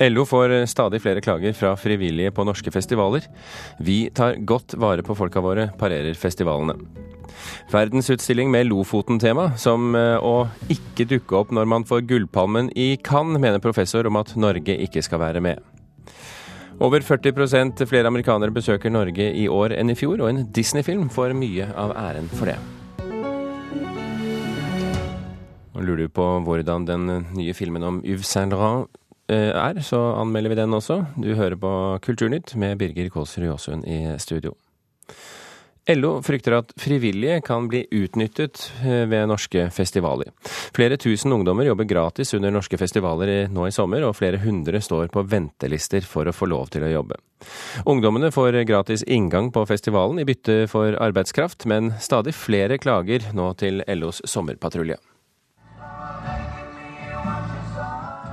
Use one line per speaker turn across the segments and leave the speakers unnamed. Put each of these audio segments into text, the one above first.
LO får stadig flere klager fra frivillige på norske festivaler. Vi tar godt vare på folka våre, parerer festivalene. Verdensutstilling med Lofoten-tema, som eh, å ikke dukke opp når man får Gullpalmen i Cannes, mener professor om at Norge ikke skal være med. Over 40% flere amerikanere besøker Norge i år enn i fjor, og en Disney-film får mye av æren for det. Nå lurer du på hvordan den nye filmen om Yves Saint Laurent er, så anmelder vi den også. Du hører på Kulturnytt med Birger Kålsrud Jåsund i studio. LO frykter at frivillige kan bli utnyttet eh, ved norske festivaler. Flere tusen ungdommer jobber gratis under norske festivaler nå i sommer, og flere hundre står på ventelister for å få lov til å jobbe. Ungdommene får gratis inngang på festivalen i bytte for arbeidskraft, men stadig flere klager nå til LOs sommerpatrulje.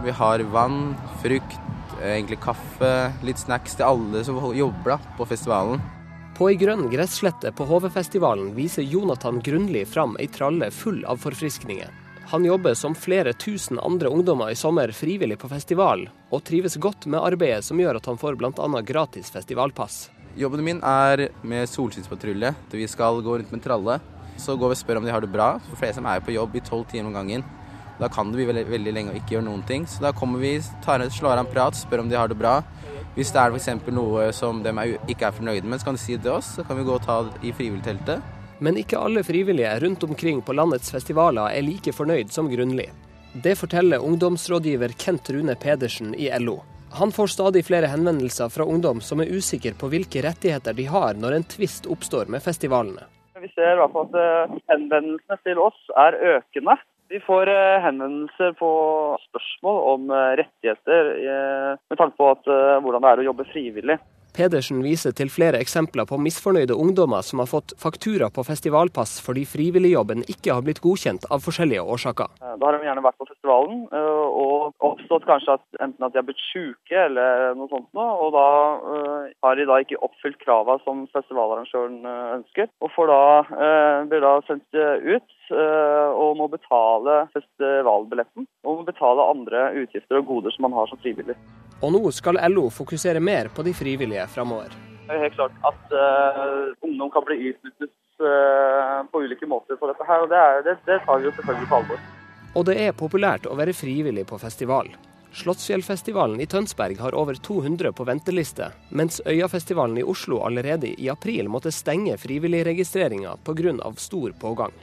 Vi har vann, frukt, egentlig kaffe, litt snacks til alle som jobber da, på festivalen.
På ei grønn gresslette på HV-festivalen viser Jonathan Grunli fram ei tralle full av forfriskninger. Han jobber som flere tusen andre ungdommer i sommer frivillig på festival, og trives godt med arbeidet som gjør at han får bl.a. gratis festivalpass.
Jobben min er med solskinnspatrulje. Vi skal gå rundt med en tralle. Så går vi og spør om de har det bra. For flere som er på jobb i tolv timer om gangen. Da kan det bli veldig, veldig lenge å ikke gjøre noen ting. Så da kommer vi, tar, slår av en prat, spør om de har det bra. Hvis det er f.eks. noe som de ikke er fornøyde med, så kan de si det til oss. Så kan vi gå og ta det i frivilligteltet.
Men ikke alle frivillige rundt omkring på landets festivaler er like fornøyd som Grunnli. Det forteller ungdomsrådgiver Kent Rune Pedersen i LO. Han får stadig flere henvendelser fra ungdom som er usikre på hvilke rettigheter de har når en tvist oppstår med festivalene.
Vi ser i hvert fall at eh, henvendelsene til oss er økende. Vi får eh, henvendelser på spørsmål om eh, rettigheter eh, med tanke på at, hvordan det er å jobbe frivillig.
Pedersen viser til flere eksempler på misfornøyde ungdommer som har fått faktura på festivalpass fordi frivilligjobben ikke har blitt godkjent av forskjellige årsaker.
Da har de gjerne vært på festivalen og oppstått kanskje at enten at de har blitt syke eller noe sånt noe, og da har de da ikke oppfylt kravene som festivalarrangøren ønsker, og får da, blir da sendt ut Eh, og må betale festivalbilletten. Og må betale andre utgifter og goder som man har som frivillig.
Og nå skal LO fokusere mer på de frivillige framover.
Det er helt klart at uh, ungdom kan bli utnyttet uh, på ulike måter på dette her, og det, er, det, det tar vi jo selvfølgelig på alvor.
Og det er populært å være frivillig på festival. Slottsfjellfestivalen i Tønsberg har over 200 på venteliste, mens Øyafestivalen i Oslo allerede i april måtte stenge frivilligregistreringa pga. stor pågang.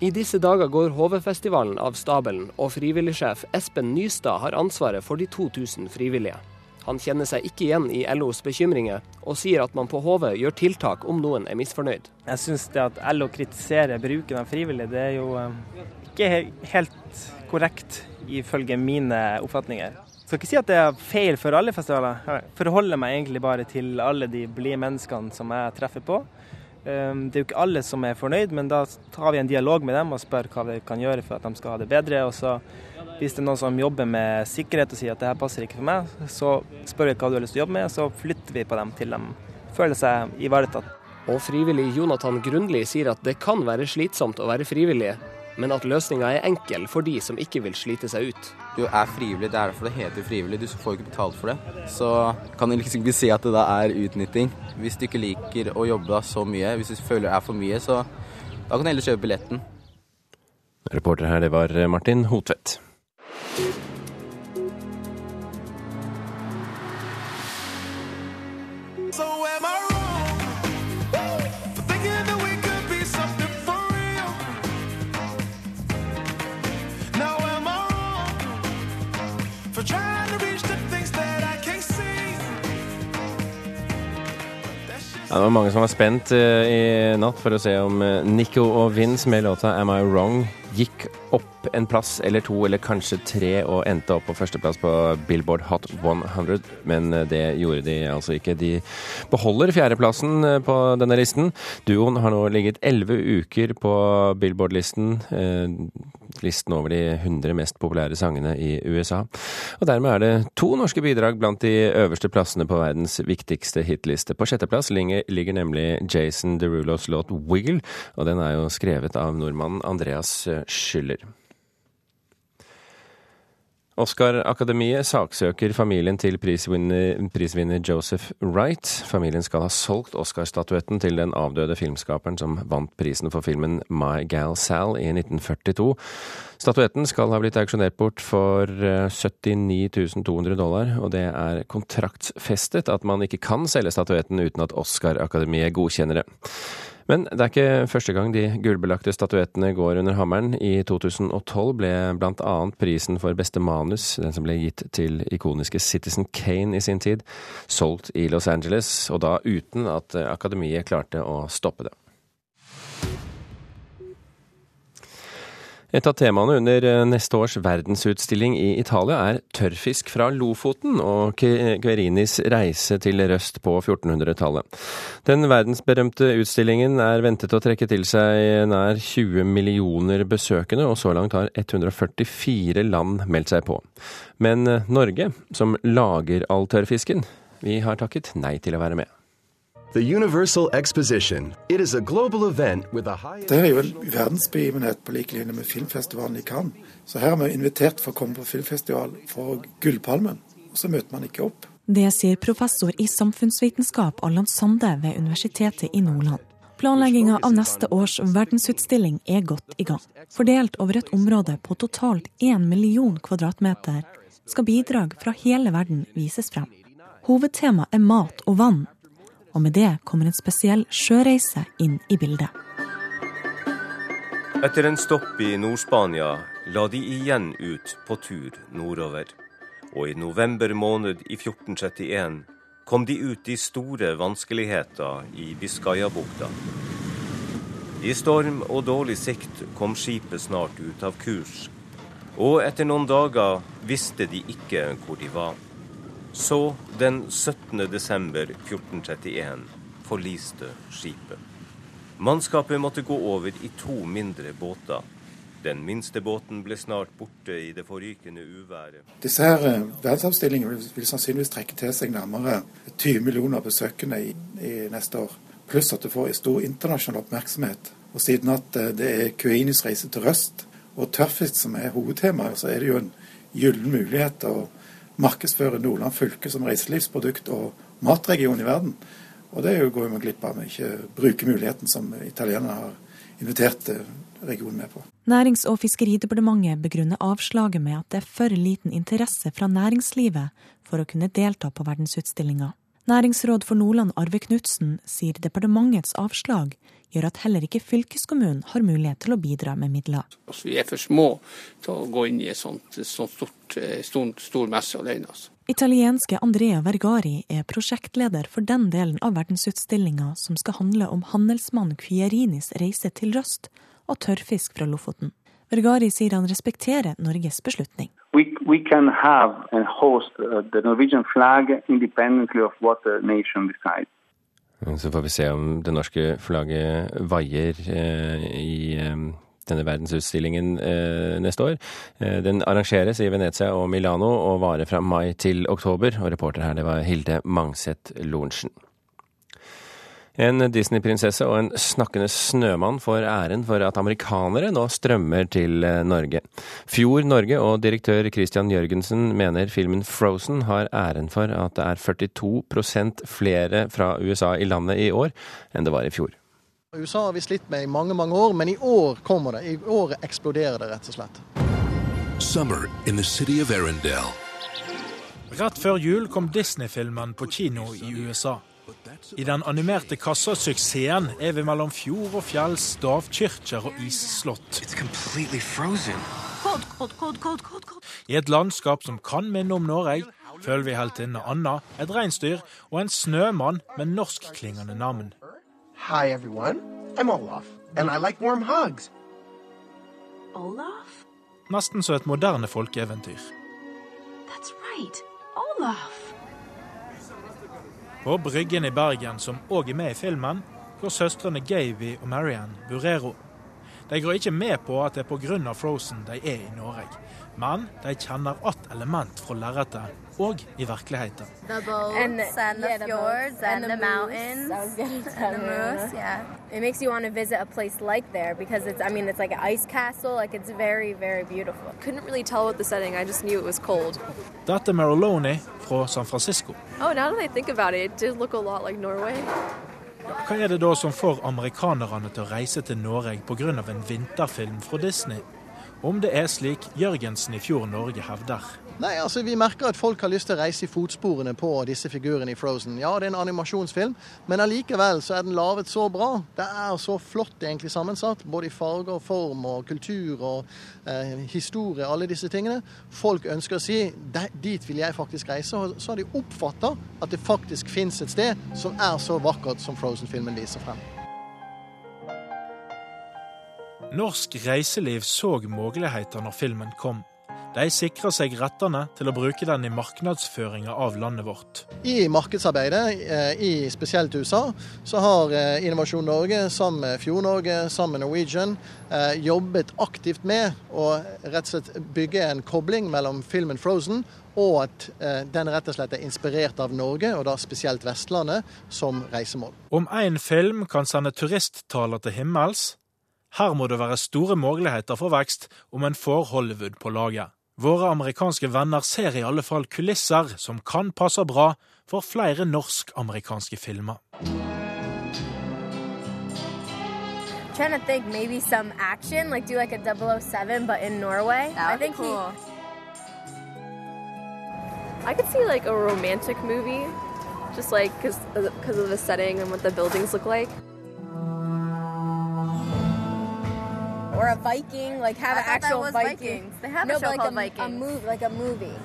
I disse dager går HV-festivalen av stabelen, og frivilligsjef Espen Nystad har ansvaret for de 2000 frivillige. Han kjenner seg ikke igjen i LOs bekymringer, og sier at man på HV gjør tiltak om noen er misfornøyd.
Jeg syns det at LO kritiserer bruken av frivillige, det er jo eh, ikke helt korrekt ifølge mine oppfatninger. Jeg skal ikke si at det er feil for alle festivaler. Jeg forholder meg egentlig bare til alle de blide menneskene som jeg treffer på. Ehm, det er jo ikke alle som er fornøyd, men da tar vi en dialog med dem og spør hva vi kan gjøre for at de skal ha det bedre. Og så hvis det er noen som jobber med sikkerhet og sier at det her passer ikke for meg, så spør vi hva du har lyst til å jobbe med, og så flytter vi på dem til de føler seg ivaretatt.
Og frivillig Jonathan Grundli sier at det kan være slitsomt å være frivillig, men at løsninga er enkel for de som ikke vil slite seg ut.
Du er frivillig, det er derfor det heter frivillig. Du får ikke betalt for det. Så kan du liksom ikke si at det da er utnytting. Hvis du ikke liker å jobbe da så mye, hvis du føler det er for mye, så da kan du heller kjøpe billetten.
Reporter her, det var Martin Hotvedt. Det var mange som var spent uh, i natt for å se om uh, Nico og Vince med låta 'Am I Wrong' en plass eller to eller kanskje tre og endte opp på førsteplass på Billboard Hot 100. Men uh, det gjorde de altså ikke. De beholder fjerdeplassen på denne listen. Duoen har nå ligget elleve uker på Billboard-listen listen over de 100 mest populære sangene i USA. Og dermed er det to norske bidrag blant de øverste plassene på verdens viktigste hitliste. På sjetteplass ligger nemlig Jason Derulos låt 'Wiggle', og den er jo skrevet av nordmannen Andreas Schüller. Oscar-akademiet saksøker familien til prisvinner, prisvinner, Joseph Wright. Familien skal ha solgt Oscar-statuetten til den avdøde filmskaperen som vant prisen for filmen My Gal Sal i 1942. Statuetten skal ha blitt auksjonert bort for 79 eh, 200 dollar, og det er kontraktsfestet at man ikke kan selge statuetten uten at Oscar-akademiet godkjenner det. Men det er ikke første gang de gullbelagte statuettene går under hammeren. I 2012 ble annet prisen for beste manus, den som ble gitt til ikoniske Citizen Kane i sin tid, solgt i Los Angeles, og da uten at akademiet klarte å stoppe det. Et av temaene under eh, neste års verdensutstilling i Italia er tørrfisk fra Lofoten og Querinis reise til Røst på 1400-tallet. Den verdensberømte utstillingen er ventet å trekke til seg nær 20 millioner besøkende, og så langt har 144 land meldt seg på. Men eh, Norge, som lager all tørrfisken, vi har takket nei til å være med.
The Universal Exposition. It is a global event with a high...
Det er jo en verdensbegivenhet på lik linje med filmfestivalen i Cannes. Så her er vi invitert for å komme på filmfestival for Gullpalmen, og så møter man ikke opp.
Det sier professor i samfunnsvitenskap Allan Sande ved Universitetet i Nordland. Planlegginga av neste års verdensutstilling er godt i gang. Fordelt over et område på totalt én million kvadratmeter skal bidrag fra hele verden vises frem. Hovedtemaet er mat og vann, og med det kommer en spesiell sjøreise inn i bildet.
Etter en stopp i Nord-Spania la de igjen ut på tur nordover. Og i november måned i 1431 kom de ut i store vanskeligheter i Biscayabukta. I storm og dårlig sikt kom skipet snart ut av kurs, og etter noen dager visste de ikke hvor de var. Så, den 17. desember 1431, forliste skipet. Mannskapet måtte gå over i to mindre båter. Den minste båten ble snart borte i det forrykende uværet.
Disse her eh, verdensavstillingene vil, vil, sannsynligvis trekke til seg nærmere 20 millioner besøkende i, i neste år. Pluss at det får stor internasjonal oppmerksomhet. Og siden at eh, det er Kuinis reise til Røst og tørrfisk som er hovedtemaet, så er det jo en gyllen mulighet til å markedsføre Nordland fylke som reiselivsprodukt og matregion i verden. Og det går vi glipp av om vi ikke bruker muligheten som italienerne har invitert eh, regionen med på.
Nærings- og fiskeridepartementet begrunner avslaget med at det er for liten interesse fra næringslivet for å kunne delta på verdensutstillinga. Næringsråd for Nordland Arve Knutsen sier departementets avslag gjør at heller ikke fylkeskommunen har mulighet til å bidra med midler.
Altså, vi er for små til å gå inn i en sånn eh, stor, stor messe alene. Altså.
Italienske Andrea Vergari er prosjektleder for den delen av verdensutstillinga som skal handle om handelsmann Kvierinis reise til Røst og tørrfisk fra Lofoten. Vergari sier han respekterer Norges beslutning.
We, can have and host uh, the Norwegian flag independently of what the nation decides.
Så får vi se om det norske flagget vaier eh, i eh, denne verdensutstillingen eh, neste år. Den arrangeres i Venezia og Milano og varer fra mai til oktober. Og reporter her, det var Hilde Mangset Lorentzen. En Disney-prinsesse og en snakkende snømann får æren for at amerikanere nå strømmer til eh, Norge. Fjord Norge og direktør Christian Jørgensen mener filmen Frozen har æren for at det er 42% flere fra USA i landet i år enn det var i fjor.
USA har vi slitt med i mange mange år, men i år kommer det. I året eksploderer det, rett og slett. Summer in the city of
Arendelle. Rett før jul kom Disney-filmen på kino i USA. I den animerte kassasuksessen er vi mellom fjord og fjell, stavkirker og isslott. I et landskap som kan minne om Norge, følger vi heltinne Anna, et reinsdyr og en snømann med norskklingende navn. Hi everyone, I'm Olaf, and I like warm hugs. Olaf? Nesten som et moderne folkeeventyr. That's right, Olaf. På Bryggen i Bergen, som òg er med i filmen, går søstrene Gaby og Marianne Burero. De går ikke med på at det er pga. Frozen de er i Norge, men de kjenner att element fra lerretet og i virkeligheten.
The boats and and the yeah, fjords and, and the, the mountains and the moose. Yeah, it makes you want to visit a place like there because it's. I mean, it's like an ice castle. Like it's very, very beautiful.
Couldn't really tell what the setting. I just knew it was cold.
Dette er Mariloni fra San Francisco.
Oh, now that I think about it, it did look a lot like Norway.
Hva er det da som får amerikanerne til å reise til Norge pga. en vinterfilm fra Disney? Om det er slik Jørgensen i Fjord Norge hevder.
Nei, altså Vi merker at folk har lyst til å reise i fotsporene på disse figurene i Frozen. Ja, det er en animasjonsfilm, men allikevel så er den laget så bra. Det er så flott egentlig sammensatt, både i farger, form og kultur og eh, historie, alle disse tingene. Folk ønsker å si dit vil jeg faktisk reise. Og så har de oppfatta at det faktisk fins et sted som er så vakkert som Frozen-filmen viser frem.
Norsk reiseliv så muligheter når filmen kom. De sikrer seg rettene til å bruke den i markedsføringa av landet vårt.
I markedsarbeidet, eh, i spesielt USA, så har eh, Innovasjon Norge sammen med Fjord-Norge, sammen med Norwegian, eh, jobbet aktivt med å rett og slett bygge en kobling mellom filmen 'Frozen' og at den rett og slett er inspirert av Norge, og da spesielt Vestlandet, som reisemål.
Om én film kan sende turisttaler til himmels, her må det være store muligheter for vekst om en får Hollywood på laget. Våre amerikanske venner ser i alle fall kulisser som kan passe bra for flere norsk-amerikanske filmer.
trying to think maybe some action, like do like a 007 but in Norway.
That would I think be cool. He... I could see like a romantic movie, just like because because of the setting and what the buildings look like.
Or a Viking, like have I an actual Viking. Vikings.
They have
no,
a show
like
called
a,
Vikings.
A move, like a movie.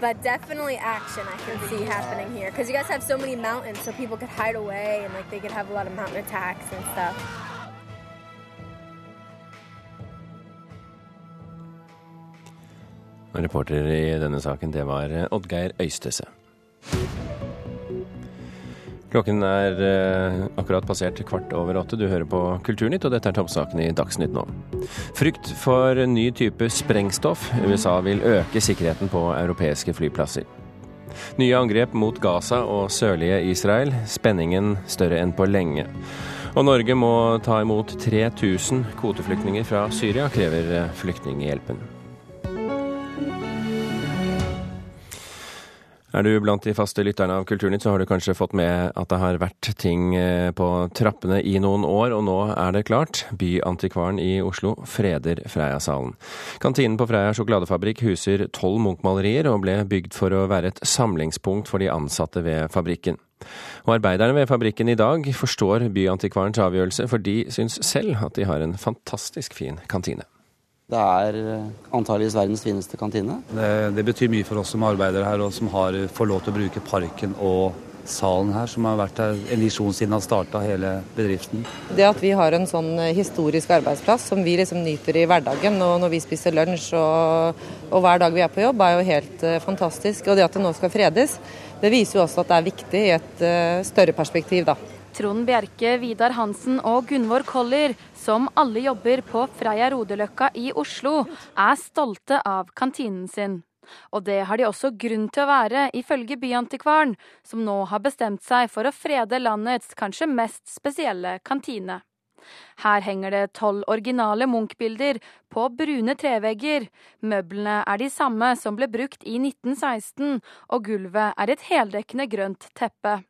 but definitely action I can see happening here because you guys have so many mountains, so people could hide away and like they could have a lot of mountain attacks and stuff.
Reporter i denne saken, det var eh, Oddgeir Øystese. Klokken er eh, akkurat passert kvart over åtte. Du hører på Kulturnytt, og dette er toppsakene i Dagsnytt nå. Frykt for ny type sprengstoff. USA vil øke sikkerheten på europeiske flyplasser. Nye angrep mot Gaza og sørlige Israel. Spenningen større enn på lenge. Og Norge må ta imot 3000 kvoteflyktninger fra Syria, krever Flyktninghjelpen. Er du blant de faste lytterne av Kulturnytt, så har du kanskje fått med at det har vært ting eh, på trappene i noen år, og nå er det klart. Byantikvaren i Oslo freder Freia-salen. Kantinen på Freia sjokoladefabrikk huser tolv Munch-malerier, og ble bygd for å være et samlingspunkt for de ansatte ved fabrikken. Og arbeiderne ved fabrikken i dag forstår Byantikvarens avgjørelse, for de syns selv at de har en fantastisk fin kantine.
Det er eh, antageligvis verdens fineste kantine.
Det, det, betyr mye for oss som arbeider her, og som har får lov til å bruke parken og salen her, som har vært her en visjon siden han starta hele bedriften.
Det at vi har en sånn eh, historisk arbeidsplass som vi liksom nyter i hverdagen, og når vi spiser lunsj og, og hver dag vi er på jobb, er jo helt uh, fantastisk. Og det at det nå skal fredes, det viser jo også at det er viktig i et uh, større perspektiv, da.
Trond Bjerke, Vidar Hansen og Gunvor Koller, som alle jobber på Freia Rodeløkka i Oslo, er stolte av kantinen sin. Og det har de også grunn til å være, ifølge Byantikvaren, som nå har bestemt seg for å frede landets kanskje mest spesielle kantine. Her henger det tolv originale Munch-bilder på brune trevegger. Møblene er de samme som ble brukt i 1916, og gulvet er et heldekkende grønt teppe.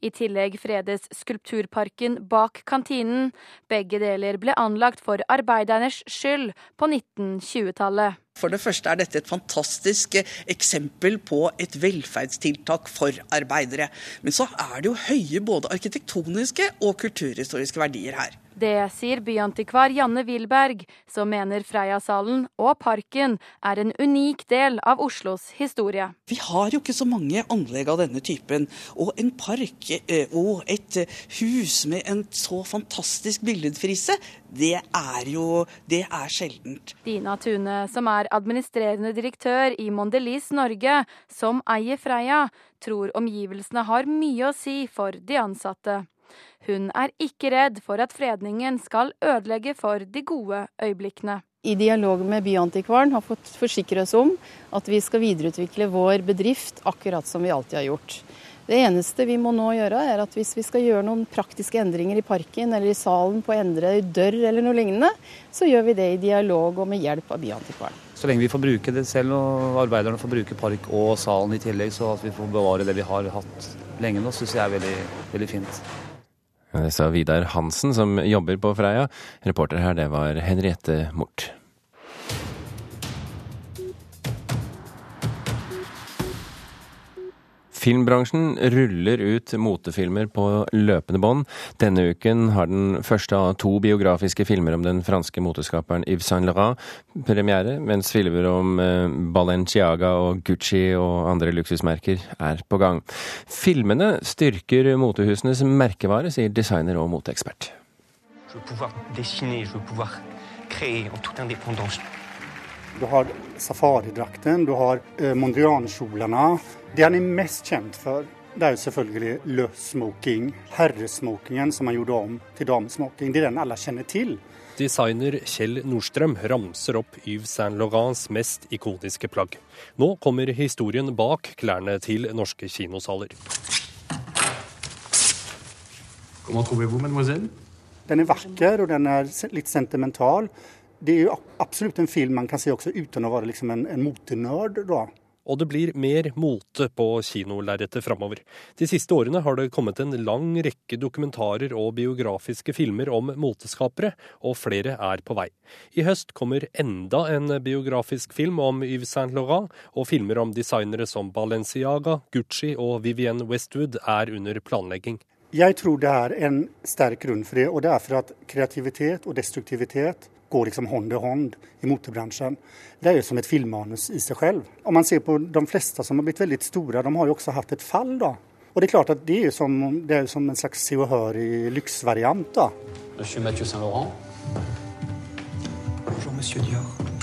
I tillegg fredes skulpturparken bak kantinen. Begge deler ble anlagt for arbeidernes skyld på 1920-tallet.
For det første er dette et fantastisk eksempel på et velferdstiltak for arbeidere. Men så er det jo høye både arkitektoniske og kulturhistoriske verdier her.
Det sier byantikvar Janne Wilberg, som mener Freia-salen og parken er en unik del av Oslos historie.
Vi har jo ikke så mange anlegg av denne typen. Og en park eh, og et hus med en så fantastisk billedfrise, det er jo det er sjeldent.
Dina Tune, som er administrerende direktør i Mondelez Norge, som eier Freia, tror omgivelsene har mye å si for de ansatte. Hun er ikke redd for at fredningen skal ødelegge for de gode øyeblikkene.
I dialog med Byantikvaren har fått forsikre oss om at vi skal videreutvikle vår bedrift akkurat som vi alltid har gjort. Det eneste vi må nå gjøre, er at hvis vi skal gjøre noen praktiske endringer i parken eller i salen på å endre dør eller noe lignende, så gjør vi det i dialog og med hjelp av Byantikvaren.
Så lenge vi får bruke det selv og arbeiderne får bruke park og salen i tillegg, så at vi får bevare det vi har hatt lenge nå, syns jeg er veldig, veldig fint.
Det sa Vidar Hansen, som jobber på Freia. Reporter her, det var Henriette Mort. Filmbransjen ruller ut motefilmer på løpende bånd. Denne uken har den første av to biografiske filmer om den franske moteskaperen Yves Saint Laurent premiere, mens filmer om eh, Balenciaga og Gucci og andre luksusmerker er på gang. Filmene styrker motehusenes merkevare, sier designer og moteekspert.
Je veux pouvoir dessiner, je veux pouvoir créer en toute indépendance.
Du har safaridrakten, du har eh, Mondrian-kjolene. Det han er mest kjent for, det er jo selvfølgelig løssmoking. Herresmokingen som han gjorde om til damesmoking. Det er den alle kjenner til.
Designer Kjell Nordstrøm ramser opp Yves Saint Laurents mest ikoniske plagg. Nå kommer historien bak klærne til norske kinosaler.
Comment trouvez-vous, mademoiselle? Den er vakker, og den er litt sentimental. Det er jo absolutt en film man kan se også uten å være liksom en, en motenerd. da.
Og det blir mer mote på kinolerretet framover. De siste årene har det kommet en lang rekke dokumentarer og biografiske filmer om moteskapere, og flere er på vei. I høst kommer enda en biografisk film om Yves Saint Laurent, og filmer om designere som Balenciaga, Gucci og Vivienne Westwood er under planlegging.
Jeg tror det er en sterk grunn for det, og det er for at kreativitet og destruktivitet går liksom hånd i hånd i motorbransjen. Det er jo som et filmmanus i seg selv. Om man ser på de fleste som har blitt veldig store, de har jo også hatt et fall. da. Og Det er klart at det er som, det er som en slags Se og Hør i lyksvariant. da.
Monsieur Mathieu Saint-Laurent.
Bonjour, monsieur Dior.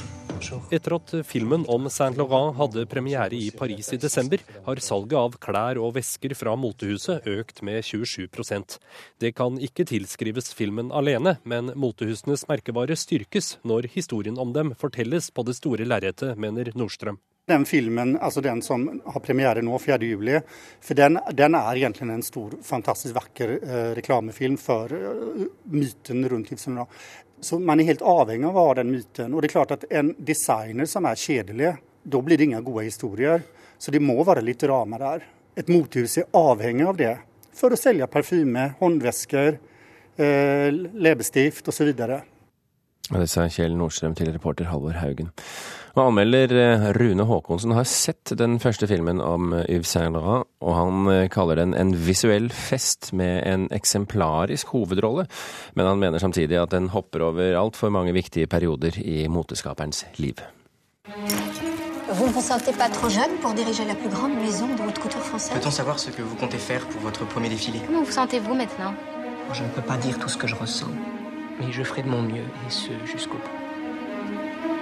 Etter at filmen om Saint Laurent hadde premiere i Paris i desember, har salget av klær og vesker fra motehuset økt med 27% Det kan ikke tilskrives filmen alene, men motehusenes merkevare styrkes når historien om dem fortelles på det store lerretet, mener Nordstrøm.
Den filmen, altså den som har premiere nå 4.7, for den, den, er egentlig en stor, fantastisk vakker eh, reklamefilm for eh, myten rundt Laurent. Så man er helt avhengig av å ha den myten. Og det er klart at en designer som er kjedelig, da blir det ingen gode historier. Så det må være litt drama der. Et motehus er avhengig av det for å selge parfyme, håndvesker, eh, leppestift osv.
Det sa Kjell Nordstrøm til reporter Halvor Haugen. Og Anmelder eh, Rune Haakonsen har sett den første filmen om eh, Yves Saint Laurent, og han eh, kaller den en visuell fest med en eksemplarisk hovedrolle. Men han mener samtidig at den hopper over altfor mange viktige perioder i moteskaperens liv.
Vous ne vous sentez pas trop jeune pour diriger la plus grande maison de haute couture française
Peut-on savoir ce que vous comptez faire pour votre premier défilé
Comment vous sentez-vous maintenant
Je ne peux pas dire tout ce que je ressens, mais je ferai de mon mieux, et ce jusqu'au bout.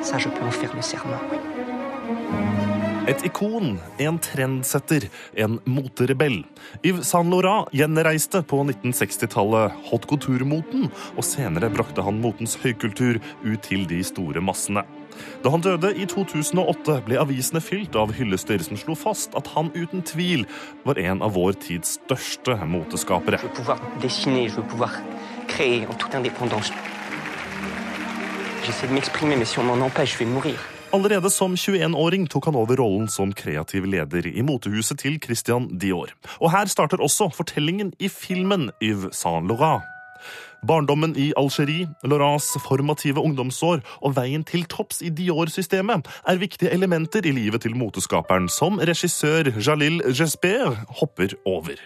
Ça, je peux en faire le serment, oui.
Et ikon, en trendsetter, en moterebell. Yves Saint Laurent gjenreiste på 1960-tallet haute couture-moten, og senere brakte han motens høykultur ut til de store massene. Da han døde i 2008, ble avisene fylt av hyllester som slo fast at han uten tvil var en av vår tids største moteskapere.
Jeg vil kunne dessine, jeg vil kunne kreere, en toute indépendance.
Allerede som 21-åring tok han over rollen som kreativ leder i motehuset til Christian Dior. Og her starter også fortellingen i filmen Yves Saint Laurent. Barndommen i Algerie, Laurents formative ungdomsår og veien til topps i Dior-systemet er viktige elementer i livet til moteskaperen, som regissør Jalil Jesper hopper over.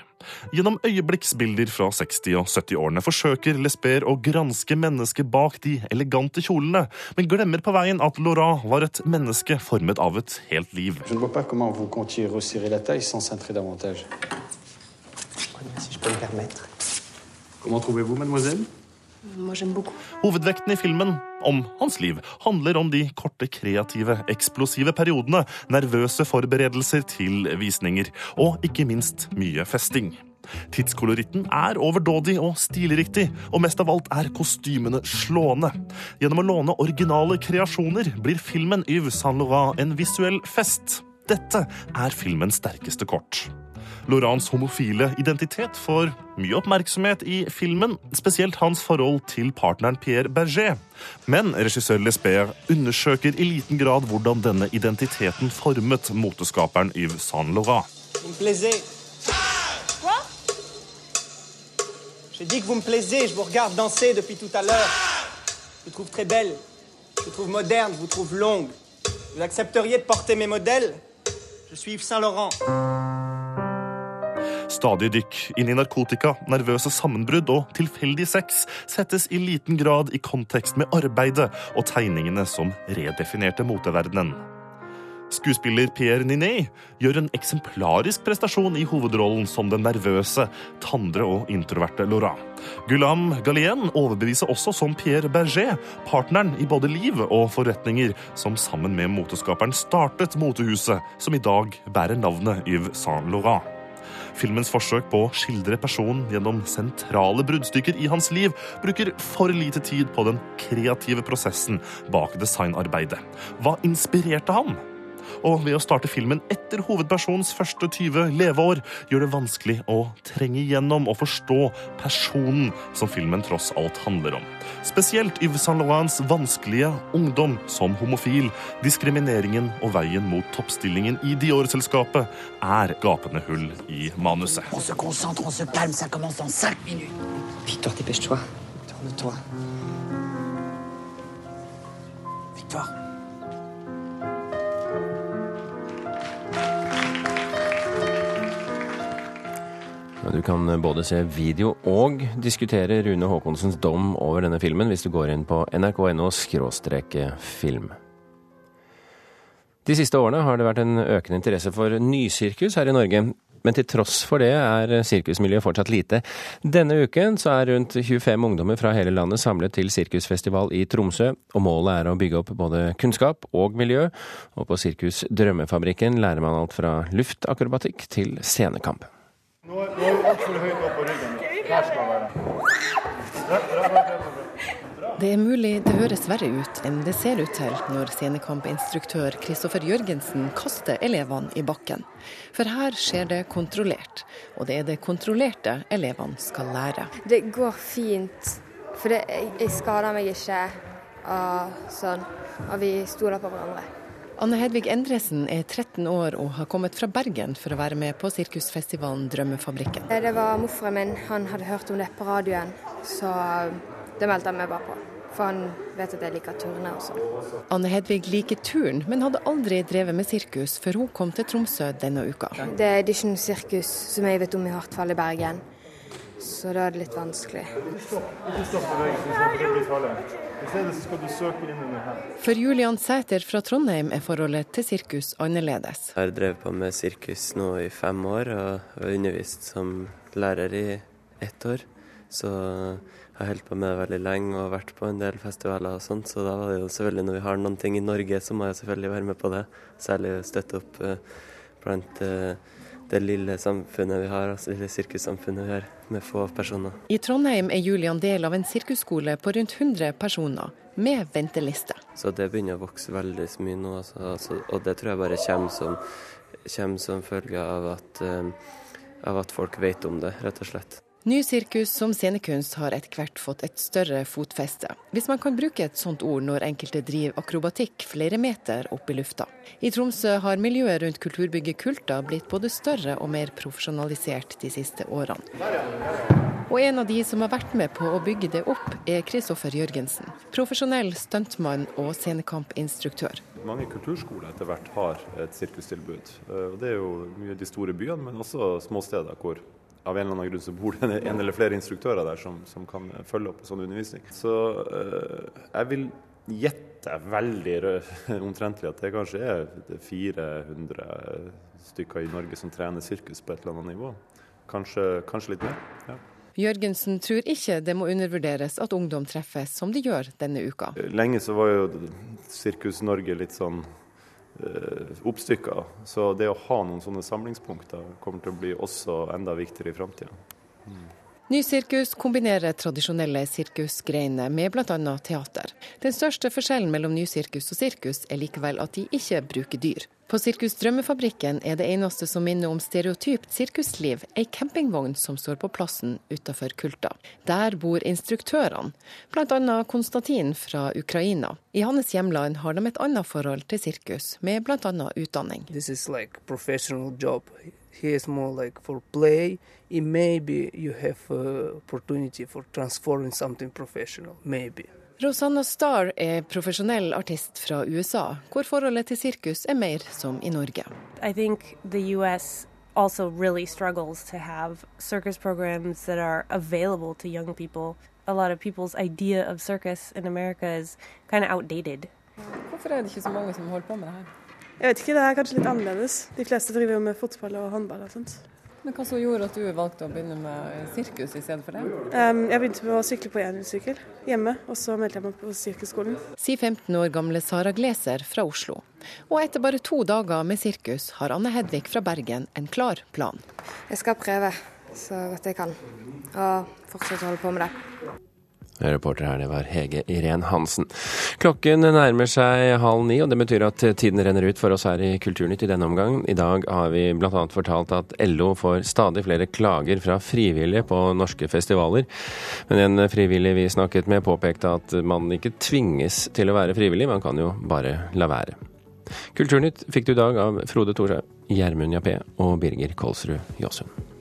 Gjennom øyeblikksbilder fra 60- og 70-årene forsøker Lesper å granske mennesket bak de elegante kjolene, men glemmer på veien at Laurent var et menneske formet av et helt liv.
Jeg vet ikke hvordan dere kan comptiez la taille sans entrer davantage. Si je peux me permettre.
Comment trouvez-vous, mademoiselle?
Moi, j'aime beaucoup.
Hovedvekten i filmen, om hans liv, handler om de korte, kreative, eksplosive periodene, nervøse forberedelser til visninger, og ikke minst mye festing. Tidskoloritten er overdådig og stilriktig, og mest av alt er kostymene slående. Gjennom å låne originale kreasjoner blir filmen Yves Saint Laurent en visuell fest. Dette er filmens sterkeste kort. Laurents homofile identitet får mye oppmerksomhet i filmen, spesielt hans forhold til partneren Pierre Berger. Men regissør Lesbeth undersøker i liten grad hvordan denne identiteten formet moteskaperen Yves Saint Laurent.
J'ai dit que vous me plaisez, je vous regarde danser depuis tout à l'heure. Je vous trouve très belle, je vous trouve moderne, je vous trouve longue. Vous accepteriez de porter mes modèles
Stadig dykk inn i narkotika, nervøse sammenbrudd og tilfeldig sex settes i liten grad i kontekst med arbeidet og tegningene som redefinerte moteverdenen. Skuespiller Pierre Ninet gjør en eksemplarisk prestasjon i hovedrollen som den nervøse, tandre og introverte Laurent. Gulam Galien overbeviser også som Pierre Berger, partneren i både liv og forretninger, som sammen med moteskaperen startet motehuset som i dag bærer navnet Yves Saint Laurent. Filmens forsøk på å skildre personen gjennom sentrale bruddstykker i hans liv bruker for lite tid på den kreative prosessen bak designarbeidet. Hva inspirerte ham? Og ved å starte filmen etter hovedpersonens første 20 leveår gjør det vanskelig å trenge igjennom og forstå personen som filmen tross alt handler om. Spesielt Yves Saint Laurents vanskelige ungdom som homofil, diskrimineringen og veien mot toppstillingen i Dior-selskapet er gapende hull i manuset.
On se concentre, on se calme, ça commence dans 5 minutes.
Victor, dépêche-toi. Tourne-toi.
Victoire.
Du kan både se video og diskutere Rune Haakonsens dom over denne filmen hvis du går inn på nrk.no film. De siste årene har det vært en økende interesse for nysirkus her i Norge. Men til tross for det er sirkusmiljøet fortsatt lite. Denne uken så er rundt 25 ungdommer fra hele landet samlet til sirkusfestival i Tromsø, og målet er å bygge opp både kunnskap og miljø. Og på Sirkus Drømmefabrikken lærer man alt fra luftakrobatikk til scenekamp.
Nå er du altfor høyt opp på ryggen. Her skal være. Bra, bra, bra, bra, bra.
Det er mulig det høres verre ut enn det ser ut til når scenekampinstruktør Kristoffer Jørgensen kaster elevene i bakken. For her skjer det kontrollert, og det er det kontrollerte elevene skal lære.
Det går fint, for det, jeg skader meg ikke og sånn. Og vi stoler på hverandre.
Anne Hedvig Endresen er 13 år og har kommet fra Bergen for å være med på sirkusfestivalen Drømmefabrikken.
Det var morfaren min, han hadde hørt om det på radioen, så det meldte jeg meg bare på. For han vet at jeg liker turné og sånn.
Anne Hedvig liker turn, men hadde aldri drevet med sirkus før hun kom til Tromsø denne uka.
Det er ikke noe sirkus som jeg vet om i hvert fall i Bergen, så da er det litt vanskelig.
Ikke stopp bevegelsen, så det blir farlig. I stedet skal du søke inn her.
For Julian Sæter fra Trondheim er forholdet til sirkus annerledes.
Jeg har drevet på med sirkus nå i fem år og har undervist som lærer i ett år. Så jeg har holdt på med det veldig lenge og vært på en del festivaler og sånt. Så da var det jo selvfølgelig når vi har noen ting i Norge, så må jeg selvfølgelig være med på det. Særlig støtte opp eh, blant eh, det lille samfunnet vi har, altså det lille sirkussamfunnet vi har, med få personer.
I Trondheim er Julian del av en sirkusskole på rundt 100 personer, med venteliste.
Så det begynner å vokse veldig mye nå, altså, altså, og det tror jeg bare kommer som, kommer som følge av at, eh, av at folk vet om det, rett og slett.
Ny sirkus som scenekunst har etter hvert fått et større fotfeste, hvis man kan bruke et sånt ord når enkelte driver akrobatikk flere meter opp i lufta. I Tromsø har miljøet rundt kulturbygget Kulta blitt både større og mer profesjonalisert de siste årene. Og en av de som har vært med på å bygge det opp, er Kristoffer Jørgensen. Profesjonell stuntmann og scenekampinstruktør.
Mange kulturskoler etter hvert har et sirkustilbud. Det er jo mye de store byene, men også småsteder hvor av en eller annen grunn så bor det en eller flere instruktører der som, som kan følge opp sånn undervisning. Så øh, jeg vil gjette veldig omtrentlig at det kanskje er 400 stykker i Norge som trener sirkus på et eller annet nivå. Kanskje, kanskje litt mer. ja.
Jørgensen tror ikke det må undervurderes at ungdom treffes som de gjør denne uka.
Lenge så var jo Sirkus Norge litt sånn eh, oppstykker. Så det å ha noen sånne samlingspunkter kommer til å bli også enda viktigere i framtida. Mm.
Nysirkus kombinerer tradisjonelle sirkusgreiner med bl.a. teater. Den største forskjellen mellom nysirkus og sirkus er likevel at de ikke bruker dyr. På Sirkus Drømmefabrikken er det eneste som minner om stereotypt sirkusliv, ei campingvogn som står på plassen utafor Kulta. Der bor instruktørene, bl.a. Konstantin fra Ukraina. I hans hjemland har de et annet forhold til sirkus, med bl.a. utdanning.
This is like. Here is more like for play. It maybe you have uh, opportunity for transforming something professional. Maybe.
Rosanna Starr er profesjonell artist fra USA, hvor forholdet til sirkus er mer som i Norge.
I think the US also really struggles to have circus programs that are available to young people. A lot of people's idea of circus in America is kind of outdated.
Hvorfor er det ikke så mange som holder på med det her?
Jeg vet ikke, det er kanskje litt annerledes. De fleste driver jo med fotball og håndball og sånt.
Men Hva som gjorde at du valgte å begynne med sirkus i stedet for det?
Um, jeg begynte med å sykle på enhjulssykkel hjemme, og så meldte jeg meg på sirkusskolen.
Sier 15 år gamle Sara Gleser fra Oslo. Og etter bare to dager med sirkus har Anne Hedvig fra Bergen en klar plan.
Jeg skal prøve så godt jeg kan, og fortsette å holde på med det.
Reporter her, det var Hege Irén Hansen. Klokken nærmer seg halv ni, og det betyr at tiden renner ut for oss her i Kulturnytt i denne omgang. I dag har vi bl.a. fortalt at LO får stadig flere klager fra frivillige på norske festivaler. Men en frivillig vi snakket med påpekte at man ikke tvinges til å være frivillig, man kan jo bare la være. Kulturnytt fikk du i dag av Frode Thorshaug, Gjermund Jappé og Birger Kolsrud Jåsund.